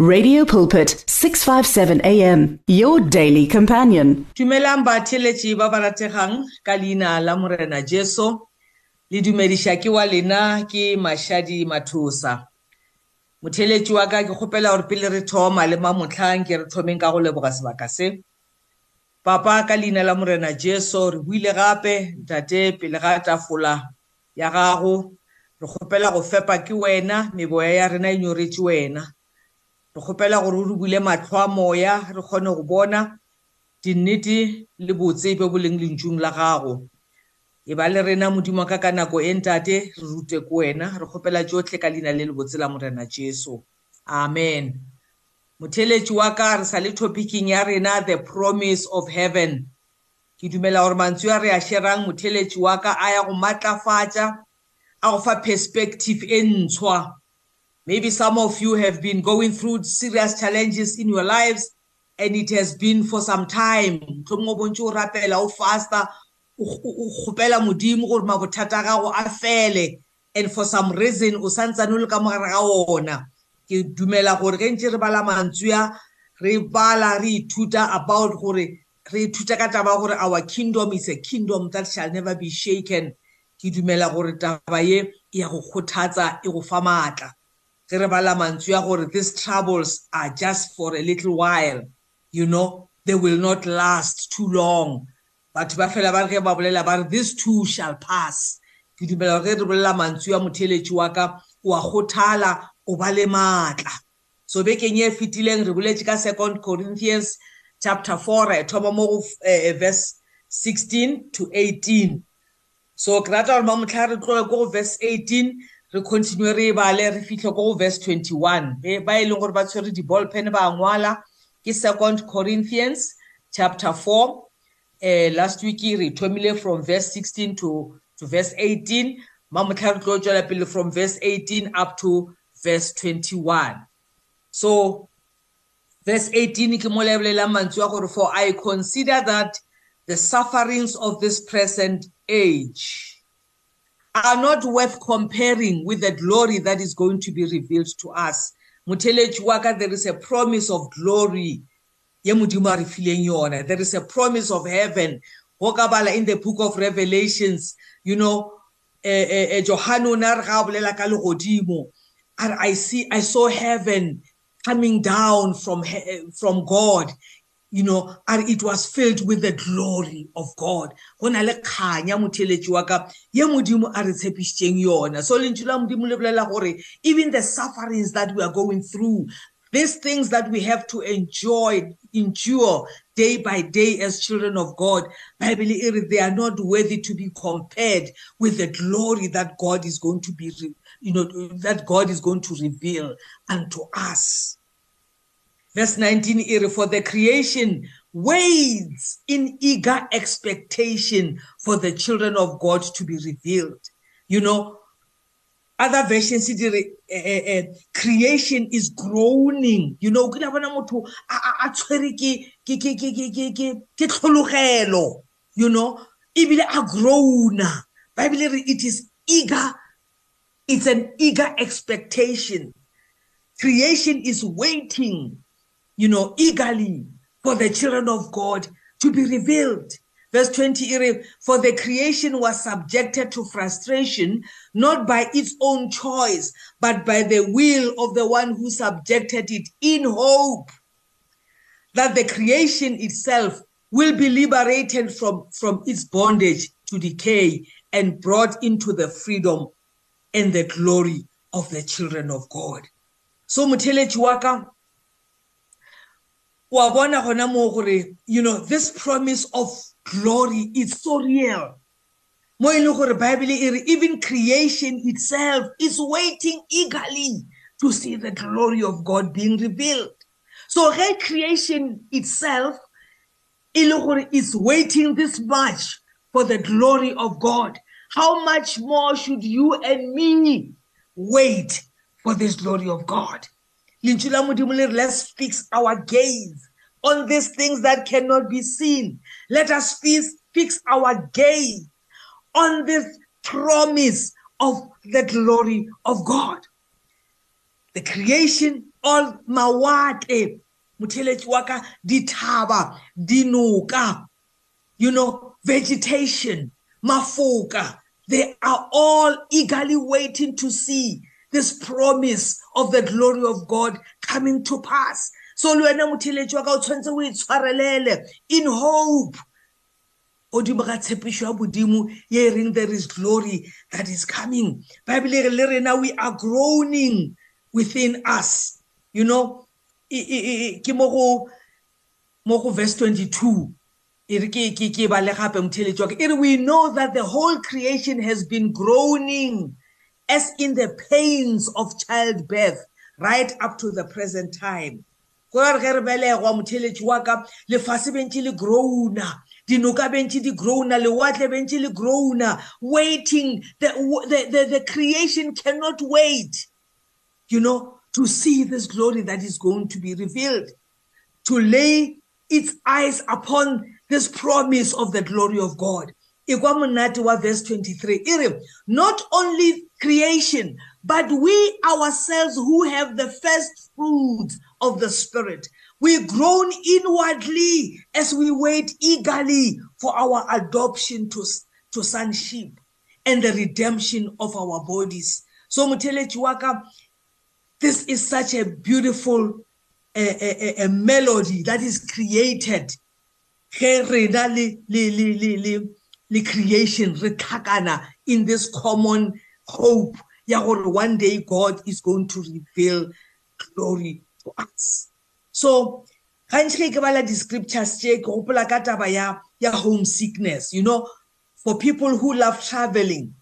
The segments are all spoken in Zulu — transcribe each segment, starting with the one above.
Radio Pulpit 657 AM your daily companion. Dumelang batheletši ba ba rategang ka leina la morena Jesu le dumediša ke wa lena ke Mashadi Mathosa. Motheletši wa ka ke kgopela gore pele re thoma le mamotlhang ke re thomeng ka go leboga sebaka se. Papa ka leina la morena Jesu re buile gape ntate pele ga tafola ya gago re kgopela go fepa ke wena meboya ya rena e nyoretše wena re kgopela gore o re bule matlho a moya re kgone go bona dinnete le botsebe bo leng lentšung la gago. E ba le rena modimo ka ka nako e ntate re rute ko wena re kgopela tsotlhe ka leina le le botse la morena jesu. Amen. Motheletši wa ka re sa le topicking ya rena the promise of heaven. Ke dumela gore mantswe a re a sherang motheletši wa ka a ya go matlafatša a go fa perspective e ntshwa Maybe some of you have been going through serious challenges in your lives and it has been for some time. Mohlomong o bontse o rapela o fasta o kgopela modimo gore mabothata gago a fele. And for some reason o santsane o le ka mogare ga ona. Ke dumela gore ge ntse re bala mantswe a re bala re ithuta about gore re ithuta ka taba gore our kingdom is a kingdom that shall never be shaken. Ke dumela gore taba ye e ya go kgothatsa e go fa maatla. Ge re bala mantswe ya gore these troubles are just for a little while you know? They will not last too long. Batho ba fela ba re ge ba bolela ba re this too shall pass. Ke dumela gore ge re bolela mantswe ya motheletši wa ka o a kgothala o ba le maatla so bekeng e fetileng re boletše ka second corinthians chapter 4 re thoma mo go uh, verse 16 to 18 so ke rata gore mamotlha re tloge ko go verse 18 re continue re bale re fitlhe ko go verse 21 ba e leng gore ba tshwere di-ball pen ba ngwala. Ke second corinthians chapter 4 uh, last week re thomile from verse 16 to, to verse 18 mamotlha re tlo tswela pele from verse 18 up to verse 21 so verse 18 ke mo lebolelang mantswe a gore for i consider that the sufferings of this present age are not worth comparing with the glory that is going to be revealed to us. Motheletši wa ka, there is a promise of glory. ye modimo a re fileng yona. There is a promise of heaven. Go ka bala in the book of Revelations, you know, eh, eh, eh, Johane o ne a re ga a bolela ka legodimo. I see, I saw heaven coming down from, from God you know and it was filled with the glory of god. Go na le kganya motheletši wa ka ye modimo a re tshepišitšeng yona. So lentšu la modimo le bolela gore even the sufferings that we are going through these things that we have to enjoy endure day by day as children of god bible they are not worthy to be compared with the glory that god is going to be you know that god is going to reveal unto us. Verse 19, ere, for the creation waits in eager expectation for the children of God to be revealed. You know, other versions uh, uh, creation is groaning you know ke bona motho a tshwere ke tlhologelo you know ebile a groana bible re it is eager it's an eager expectation creation is waiting you know, eagerly for the children of God to be revealed. Verse 20, for the creation was subjected to frustration, not by its own choice, but by the will of the one who subjected it in hope that the creation itself will be liberated from, from its bondage to decay and brought into the freedom and the glory of the children of God. So Mutele Chiwaka, wa bona gona mo gore you know this promise of glory is so real. Mo e leng gore bible e re even creation itself is waiting eagerly to see the glory of god being revealed. So ge creation itself e le gore is waiting this much for the glory of god how much more should you and me wait for this glory of god? Lentswe la modimo le re let's fix our gaze on these things that cannot be seen. Let us fix, fix our gaze on this promise of the glory of god. The creation all mawatle motheletši wa ka dithaba dinoka you know vegetation mafoka. They are all eagerly waiting to see this promise of the glory of god coming to pass. So le wena motheletši wa ka o tshwanetse o itshwarelele in hope. Godimo ga tshepišo ya bodimo ye e reng there is glory that is coming. Bible le rena we are groaning within us. You know ke mo go mo go verse 22 e re ke ke ke ba le gape motheletsi wa ke e re we know that the whole creation has been groaning. As in the pains of childbirth right up to the present time. Go re ge re belegwa motheletši wa ka lefase bentse le grouna dinoka bentse di grouna lewatle bentse le grouna waiting the, the, the, the creation cannot wait you know to see this glory that is going to be revealed to lay its eyes upon this promise of the glory of god. Ikwa monate wa verse 23 e re not only creation but we ourselves who have the first fruits of the spirit. We groan inwardly as we wait eagerly for our adoption to, to sonship and the redemption of our bodies. So motheletši wa ka this is such a beautiful a, a, a melody that is created. Ge rena le le le le le creation re tlhakana in this common hope ya gore one day god is going to reveal glory to us. So gantši ge ke bala di-scriptures tše ke gopola ka taba ya ya homesickness you know? For people who love traveling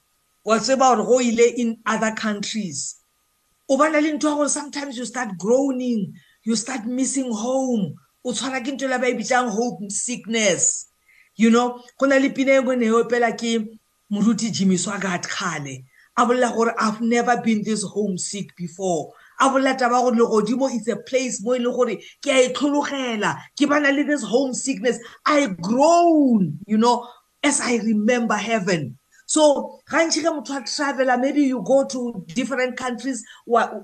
wa tseba gore go ile in other countries. O bana le ntho ya gore sometimes you start groaning you start missing home. O tshwara ke ntho la ba e bitsang home sickness you know? Go na le pina e bone e opela ke moruti jimmy swagat kgale. A bolela gore i've never been this homesick before. A bolela taba gore legodimo is a place mo e leng gore ke a e tlhologela. Ke bana le this home sickness i grown you know as i remember heaven. So gantši ge motho a travela maybe you go to different countries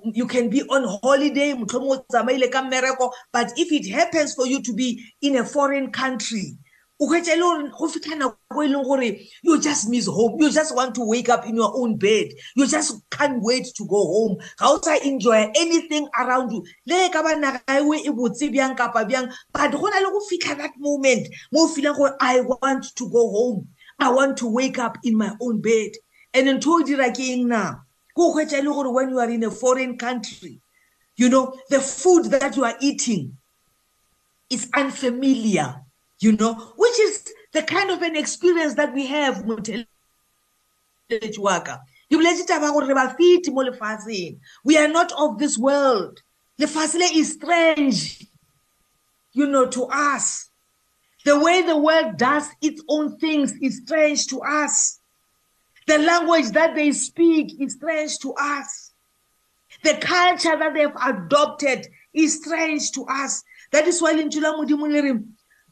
you can be on holiday motlho mo o tsamaile ka mmereko but if it happens for you to be in a foreign country o hwetša le gore go fitlha nako e leng gore you just miss home. You just want to wake up in your own bed. You just can't wait to go home. Ga o sa enjoy anything around you. Le ka ba naga ewe e botse bjang kapa bjang but go na le go fitlha that moment mo o feelang gore i want to go home. I want to wake up in my own bed. And ntho o dira ke eng na? Ko hwetša le gore when you are in a foreign country you know the food that you are eating is unfamiliar. You know which is the kind of an experience that we have lefatsheng we are not of this world lefatshe le is strange you know to us The way the world does its own things is strange to us. The language that they speak is strange to us. The culture that they've adopted is strange to us. That is why in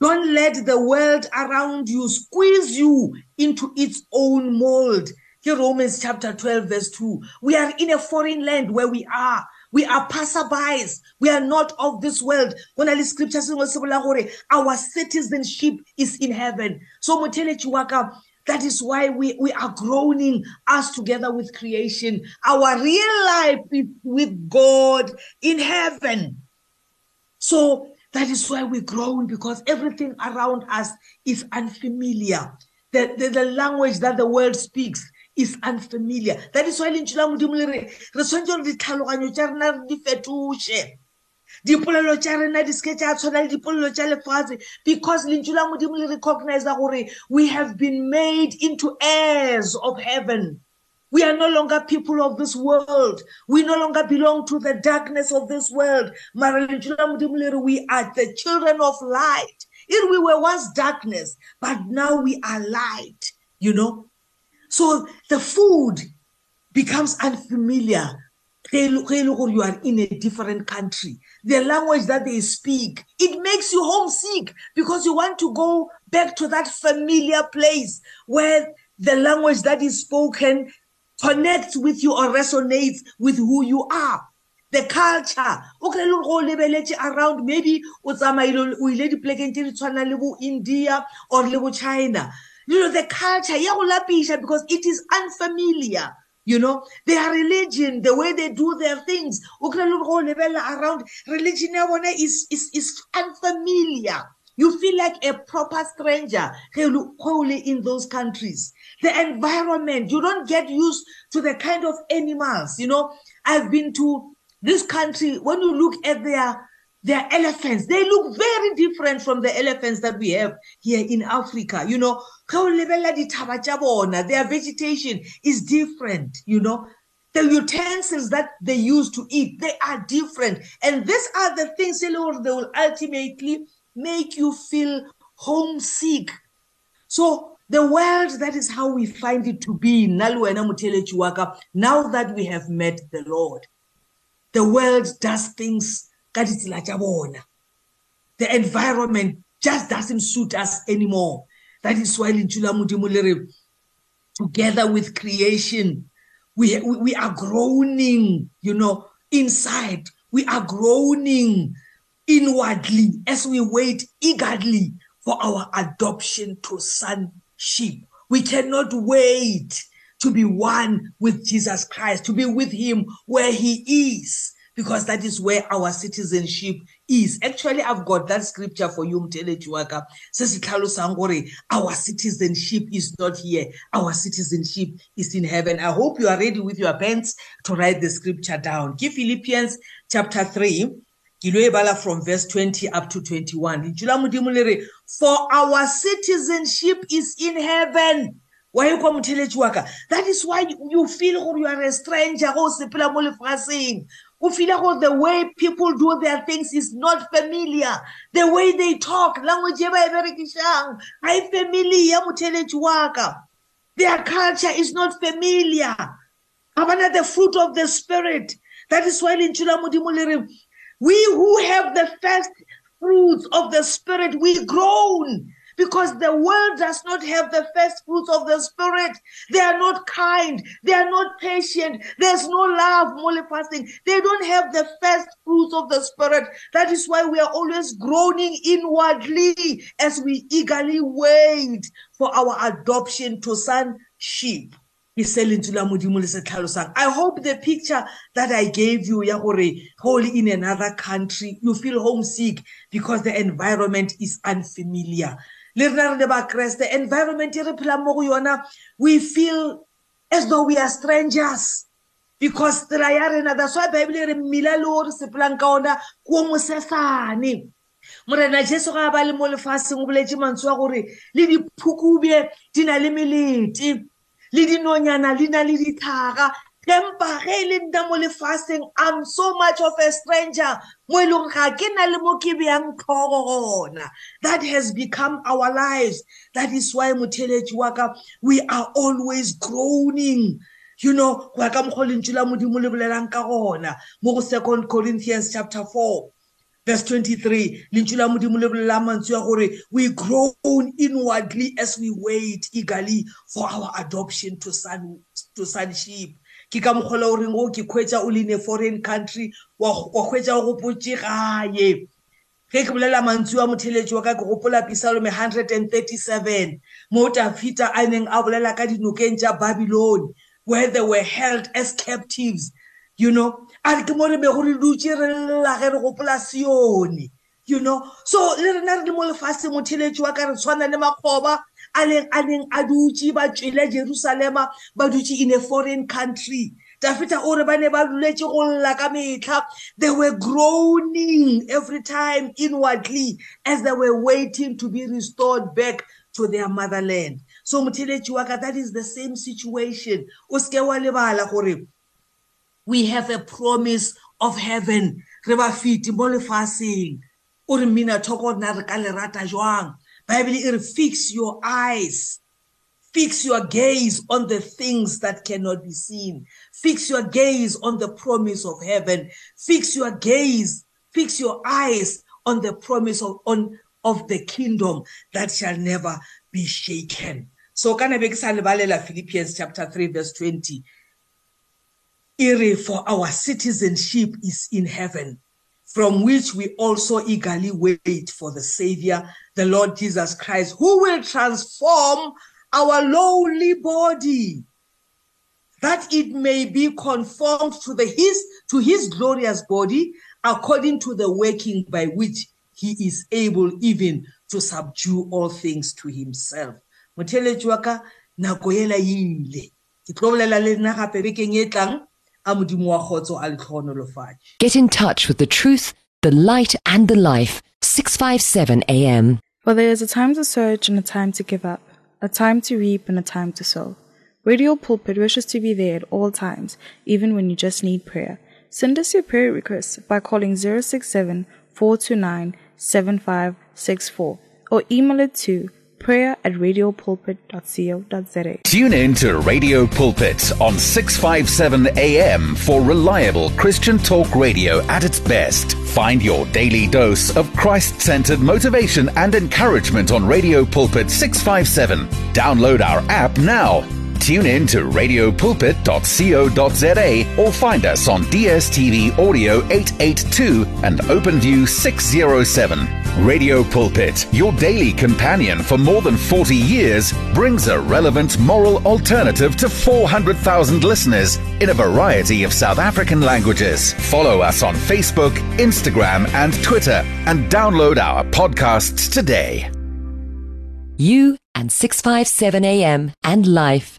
don't let the world around you squeeze you into its own mold. Here, Romans chapter 12, verse 2. We are in a foreign land where we are. We are passerbys. We are not of this world. When I scripture our citizenship is in heaven. So that is why we, we are groaning us together with creation. Our real life is with God in heaven. So that is why we groan because everything around us is unfamiliar. The, the, the language that the world speaks is unfamiliar. That is why lentšu la modimo le re re tshwanetse gore ditlhaloganyo tša rena re di fetoše dipolelo tša rena di seke tša tshwana le dipolelo tša lefatshe because lentšu la modimo le recognize gore we have been made into heirs of heaven. We are no longer people of this world. We no longer belong to the darkness of this world. We are the children of light. If we were once darkness, but now we are light. You know, so the food becomes unfamiliar. You are in a different country. The language that they speak, it makes you homesick because you want to go back to that familiar place where the language that is spoken connects with you or resonates with who you are. the culture. O kry le go lebeletse around maybe o tsamaile o ile dipolekeng tse di tshwana le bo india or le bo china. You know the culture ya go lapisha because it is unfamiliar you know. Their religion the way they do their things. O kry le go lebelela around religion ya bona is, is, is unfamiliar. You feel like a proper stranger in those countries. The environment, you don't get used to the kind of animals. You know, I've been to this country. When you look at their their elephants, they look very different from the elephants that we have here in Africa. You know, their vegetation is different. You know, the utensils that they use to eat, they are different. And these are the things they will ultimately make you feel homesick. So the world, that is how we find it to be. Now that we have met the Lord, the world does things the environment just doesn't suit us anymore. That is why together with creation, we, we, we are groaning, you know, inside. We are groaning inwardly as we wait eagerly for our adoption to sonship. We cannot wait to be one with Jesus Christ, to be with him where he is, because that is where our citizenship is. Actually, I've got that scripture for you, Mtele Chuaka. Says our citizenship is not here. Our citizenship is in heaven. I hope you are ready with your pens to write the scripture down. Give Philippians chapter 3 ke lo e bala from verse 20 up to 21 lentswe la modimo le re for our citizenship is in heaven. Wa e kwa motheletši wa ka? That is why you feel gore you are a stranger go o sepela mo lefatsheng. O feel gore the way people do their things is not familiar. The way they talk language e ba e berekišang ga e familiar motheletši wa ka. Their culture is not familiar. Ga bana the fruit of the spirit. That is why lentswe la modimo le re We who have the first fruits of the Spirit, we groan because the world does not have the first fruits of the Spirit. They are not kind. They are not patient. There's no love, more fasting. They don't have the first fruits of the Spirit. That is why we are always groaning inwardly as we eagerly wait for our adoption to sonship. I hope the picture that I gave you, ya holy in another country, you feel homesick because the environment is unfamiliar. The environment we feel as though we are strangers because that's why Bible re mmila le o re sepelang ka ona ko mosesane morena jesu ga a ba le mo lefatsheng o boletse mantswe a gore le diphukube di na le melete. Le dinonyana di na le dithaka empa ge e le nna mo lefatsheng i'm so much of a stranger. Mo e leng ga ke na le mo ke beyang tlhogo gona that has become our lives. That is why motheletši wa ka we are always groaning. You know go ya ka mokgwa lentswe la modimo le bolelang ka gona. Mo go second corinthians chapter 4 verse 23 lentswe la modimo le bolela mantswe ya gore we groan inwardly as we wait eagerly for our adoption to, son, to sonship. Ke ka mokgola o reng o ke kgwetsa o le in a foreign country wa kgwetsa o gopotse gae. Ge ke bolela mantswe wa motheletši wa ka ke gopola pisalome 137 mo tafita a neng a bolela ka dinokeng tša babylon where they were held as captives you know? A ke mo re be go re dutse re lla ge re gopola sione you know? So le rena re le mo lefatshe motheletši wa ka re tshwana le makgoba a leng a neng a dutse ba tswele jerusalema ba dutse in a foreign country. Tafita o re ba ne ba duletse go lla ka metlha. They were groaning every time inwardly as they were waiting to be restored back to their motherland. So motheletši wa ka that is the same situation. O seke wa lebala gore we have a promise of heaven. Re ba fiti mo lefatsheng o re minatoko nna re ka lerata jwang? Bible e re fix your eyes. Fix your gaze on the things that cannot be seen. Fix your gaze on the promise of heaven. Fix your gaze fix your eyes on the promise of on of the kingdom that shall never be shaken. So kana be ke sa lebalela philippians chapter 3 verse 20 ere for our citizenship is in heaven from which we also eagerly wait for the savior the lord jesus christ who will transform our lowly body that it may be conformed to the his to his glorious body according to the working by which he is able even to subdue all things to himself. Motheletši wa ka nako ela ile. Ke tlo bolela le nna gape bekeng e tlang. Get in touch with the truth, the light, and the life. 657 AM. For there is a time to search and a time to give up, a time to reap and a time to sow. Radio Pulpit wishes to be there at all times, even when you just need prayer. Send us your prayer requests by calling 067 429 7564 or email it to prayer at radiopulpit.co.za. Tune in to Radio Pulpit on 657 AM for reliable Christian talk radio at its best. Find your daily dose of Christ centered motivation and encouragement on Radio Pulpit 657. Download our app now. Tune in to radiopulpit.co.za or find us on DSTV Audio 882 and OpenView 607. Radio Pulpit, your daily companion for more than 40 years, brings a relevant moral alternative to 400,000 listeners in a variety of South African languages. Follow us on Facebook, Instagram, and Twitter and download our podcasts today. You and 657 AM and life.